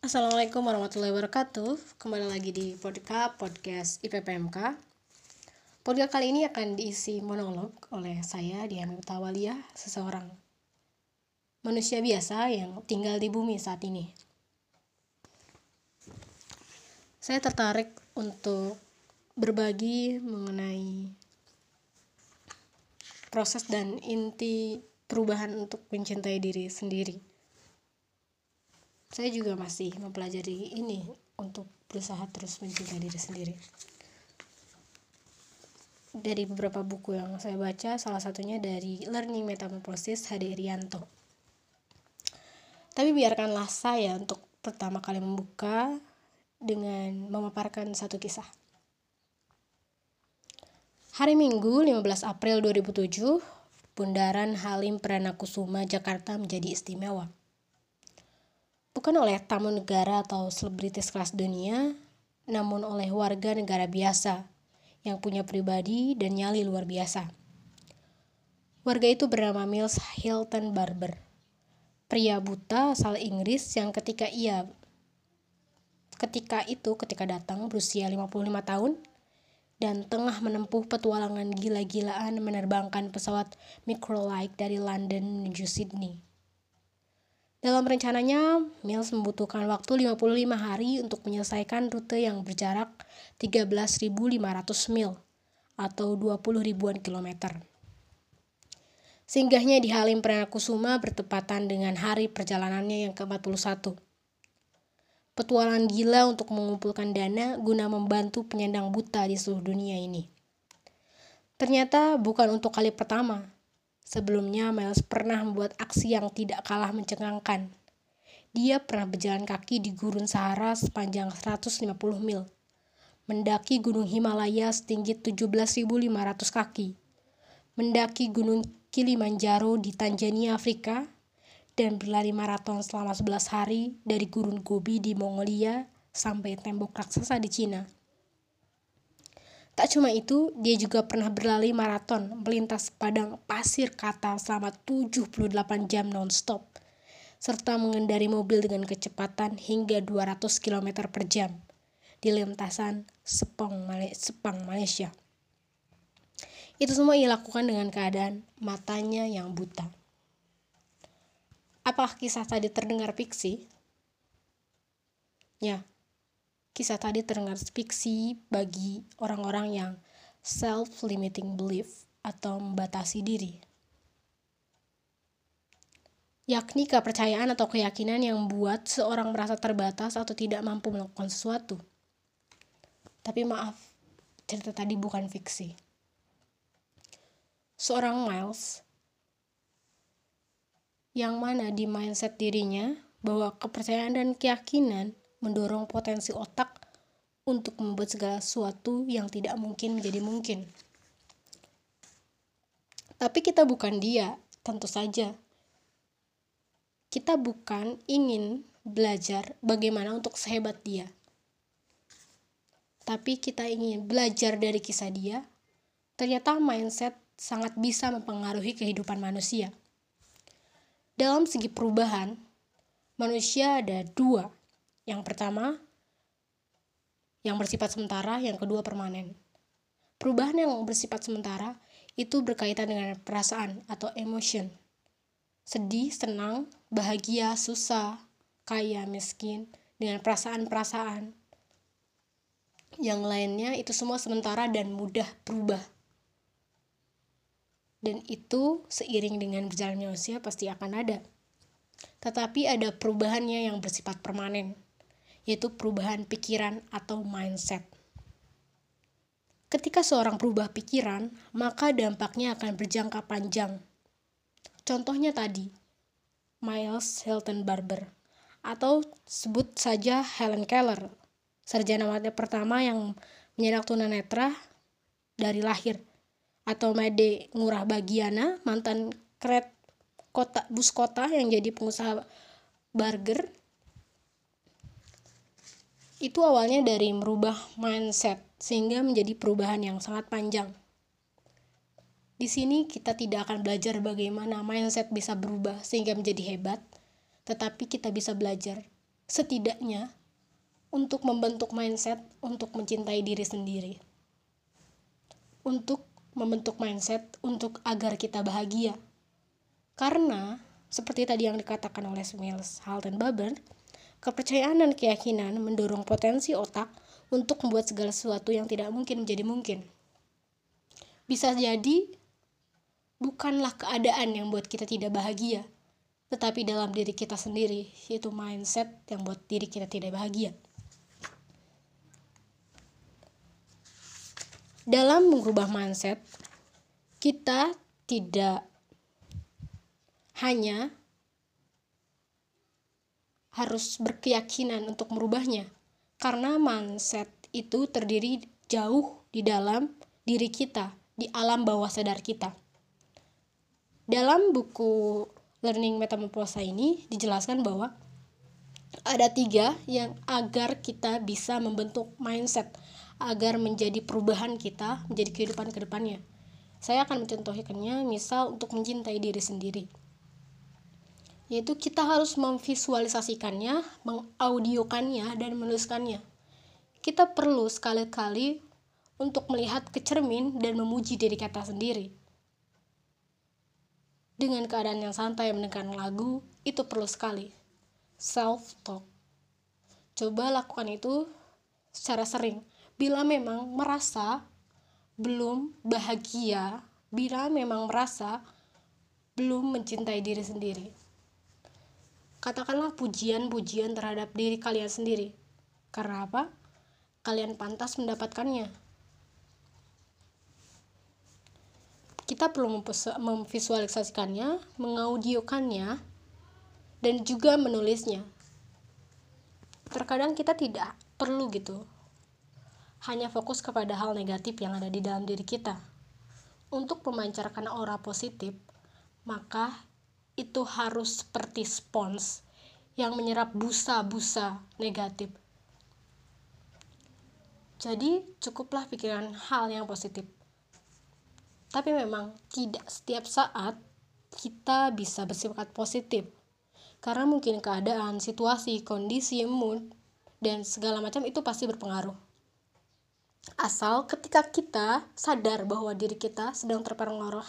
Assalamualaikum warahmatullahi wabarakatuh. Kembali lagi di podcast, podcast IPPMK Podcast kali ini akan diisi monolog oleh saya Diana Tawalia Seseorang manusia biasa yang tinggal di bumi saat ini. Saya tertarik untuk berbagi mengenai proses dan inti perubahan untuk mencintai diri sendiri saya juga masih mempelajari ini untuk berusaha terus mencintai diri sendiri. Dari beberapa buku yang saya baca salah satunya dari Learning Metamorphosis Hadi Irianto tapi biarkanlah saya untuk pertama kali membuka dengan memaparkan satu kisah. Hari Minggu 15 April 2007, Bundaran Halim Perdana Kusuma Jakarta menjadi istimewa bukan oleh tamu negara atau selebritis kelas dunia, namun oleh warga negara biasa yang punya pribadi dan nyali luar biasa. Warga itu bernama Mills Hilton Barber, pria buta asal Inggris yang ketika ia ketika itu ketika datang berusia 55 tahun dan tengah menempuh petualangan gila-gilaan menerbangkan pesawat microlight dari London menuju Sydney. Dalam rencananya, Mills membutuhkan waktu 55 hari untuk menyelesaikan rute yang berjarak 13.500 mil atau 20 ribuan kilometer. Singgahnya di Halim Perdana Kusuma bertepatan dengan hari perjalanannya yang ke-41. Petualangan gila untuk mengumpulkan dana guna membantu penyandang buta di seluruh dunia ini. Ternyata bukan untuk kali pertama Sebelumnya, Miles pernah membuat aksi yang tidak kalah mencengangkan. Dia pernah berjalan kaki di gurun Sahara sepanjang 150 mil, mendaki gunung Himalaya setinggi 17.500 kaki, mendaki gunung Kilimanjaro di Tanzania, Afrika, dan berlari maraton selama 11 hari dari gurun Gobi di Mongolia sampai tembok raksasa di Cina. Tak cuma itu, dia juga pernah berlari maraton melintas padang pasir kata selama 78 jam non-stop, serta mengendari mobil dengan kecepatan hingga 200 km per jam di lintasan Sepang, Sepang Malaysia. Itu semua ia lakukan dengan keadaan matanya yang buta. Apakah kisah tadi terdengar fiksi? Ya, kisah tadi terdengar fiksi bagi orang-orang yang self-limiting belief atau membatasi diri. Yakni kepercayaan atau keyakinan yang membuat seorang merasa terbatas atau tidak mampu melakukan sesuatu. Tapi maaf, cerita tadi bukan fiksi. Seorang Miles yang mana di mindset dirinya bahwa kepercayaan dan keyakinan mendorong potensi otak untuk membuat segala sesuatu yang tidak mungkin menjadi mungkin. Tapi kita bukan dia, tentu saja. Kita bukan ingin belajar bagaimana untuk sehebat dia. Tapi kita ingin belajar dari kisah dia. Ternyata mindset sangat bisa mempengaruhi kehidupan manusia. Dalam segi perubahan, manusia ada dua yang pertama, yang bersifat sementara, yang kedua permanen. Perubahan yang bersifat sementara itu berkaitan dengan perasaan atau emotion. Sedih, senang, bahagia, susah, kaya, miskin, dengan perasaan-perasaan. Yang lainnya itu semua sementara dan mudah berubah. Dan itu seiring dengan berjalannya usia pasti akan ada. Tetapi ada perubahannya yang bersifat permanen yaitu perubahan pikiran atau mindset. Ketika seorang berubah pikiran, maka dampaknya akan berjangka panjang. Contohnya tadi, Miles Hilton Barber, atau sebut saja Helen Keller, sarjana mata pertama yang menyedak tunanetra dari lahir, atau Made Ngurah Bagiana, mantan kret kota bus kota yang jadi pengusaha burger itu awalnya dari merubah mindset sehingga menjadi perubahan yang sangat panjang. Di sini kita tidak akan belajar bagaimana mindset bisa berubah sehingga menjadi hebat, tetapi kita bisa belajar setidaknya untuk membentuk mindset untuk mencintai diri sendiri. Untuk membentuk mindset untuk agar kita bahagia. Karena seperti tadi yang dikatakan oleh Smils Halton Baber, kepercayaan dan keyakinan mendorong potensi otak untuk membuat segala sesuatu yang tidak mungkin menjadi mungkin. Bisa jadi bukanlah keadaan yang buat kita tidak bahagia, tetapi dalam diri kita sendiri, yaitu mindset yang buat diri kita tidak bahagia. Dalam mengubah mindset, kita tidak hanya harus berkeyakinan untuk merubahnya, karena mindset itu terdiri jauh di dalam diri kita, di alam bawah sadar kita. Dalam buku Learning Metamorphosa ini dijelaskan bahwa ada tiga yang agar kita bisa membentuk mindset agar menjadi perubahan kita menjadi kehidupan ke depannya. Saya akan mencontohkannya misal untuk mencintai diri sendiri. Yaitu kita harus memvisualisasikannya, mengaudiokannya, dan menuliskannya. Kita perlu sekali-kali untuk melihat ke cermin dan memuji diri kita sendiri. Dengan keadaan yang santai mendengarkan lagu, itu perlu sekali. Self-talk. Coba lakukan itu secara sering bila memang merasa belum bahagia, bila memang merasa belum mencintai diri sendiri. Katakanlah pujian-pujian terhadap diri kalian sendiri. Karena apa? Kalian pantas mendapatkannya. Kita perlu memvisualisasikannya, mengaudiokannya, dan juga menulisnya. Terkadang kita tidak perlu gitu hanya fokus kepada hal negatif yang ada di dalam diri kita. Untuk memancarkan aura positif, maka itu harus seperti spons yang menyerap busa-busa negatif. Jadi, cukuplah pikiran hal yang positif. Tapi memang tidak setiap saat kita bisa bersifat positif. Karena mungkin keadaan, situasi, kondisi, mood, dan segala macam itu pasti berpengaruh. Asal ketika kita sadar bahwa diri kita sedang terpengaruh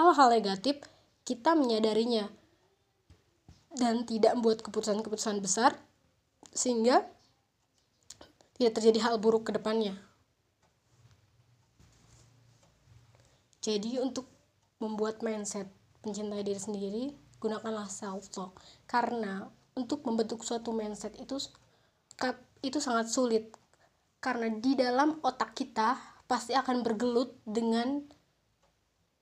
hal-hal negatif, kita menyadarinya dan tidak membuat keputusan-keputusan besar sehingga tidak terjadi hal buruk ke depannya. Jadi untuk membuat mindset mencintai diri sendiri, gunakanlah self talk karena untuk membentuk suatu mindset itu itu sangat sulit. Karena di dalam otak kita pasti akan bergelut dengan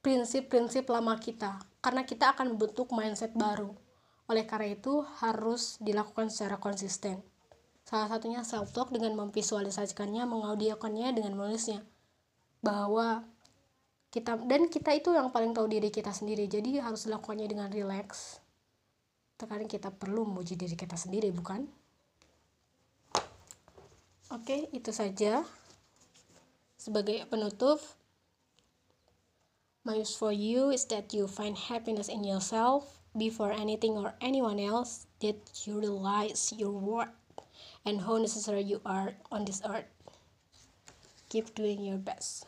prinsip-prinsip lama kita karena kita akan membentuk mindset baru. Oleh karena itu harus dilakukan secara konsisten. Salah satunya self talk dengan memvisualisasikannya mengaudiokannya dengan menulisnya. Bahwa kita dan kita itu yang paling tahu diri kita sendiri. Jadi harus dilakukannya dengan rileks terkadang kita perlu memuji diri kita sendiri bukan? Oke, itu saja. Sebagai penutup. My wish for you is that you find happiness in yourself before anything or anyone else, that you realize your worth and how necessary you are on this earth. Keep doing your best.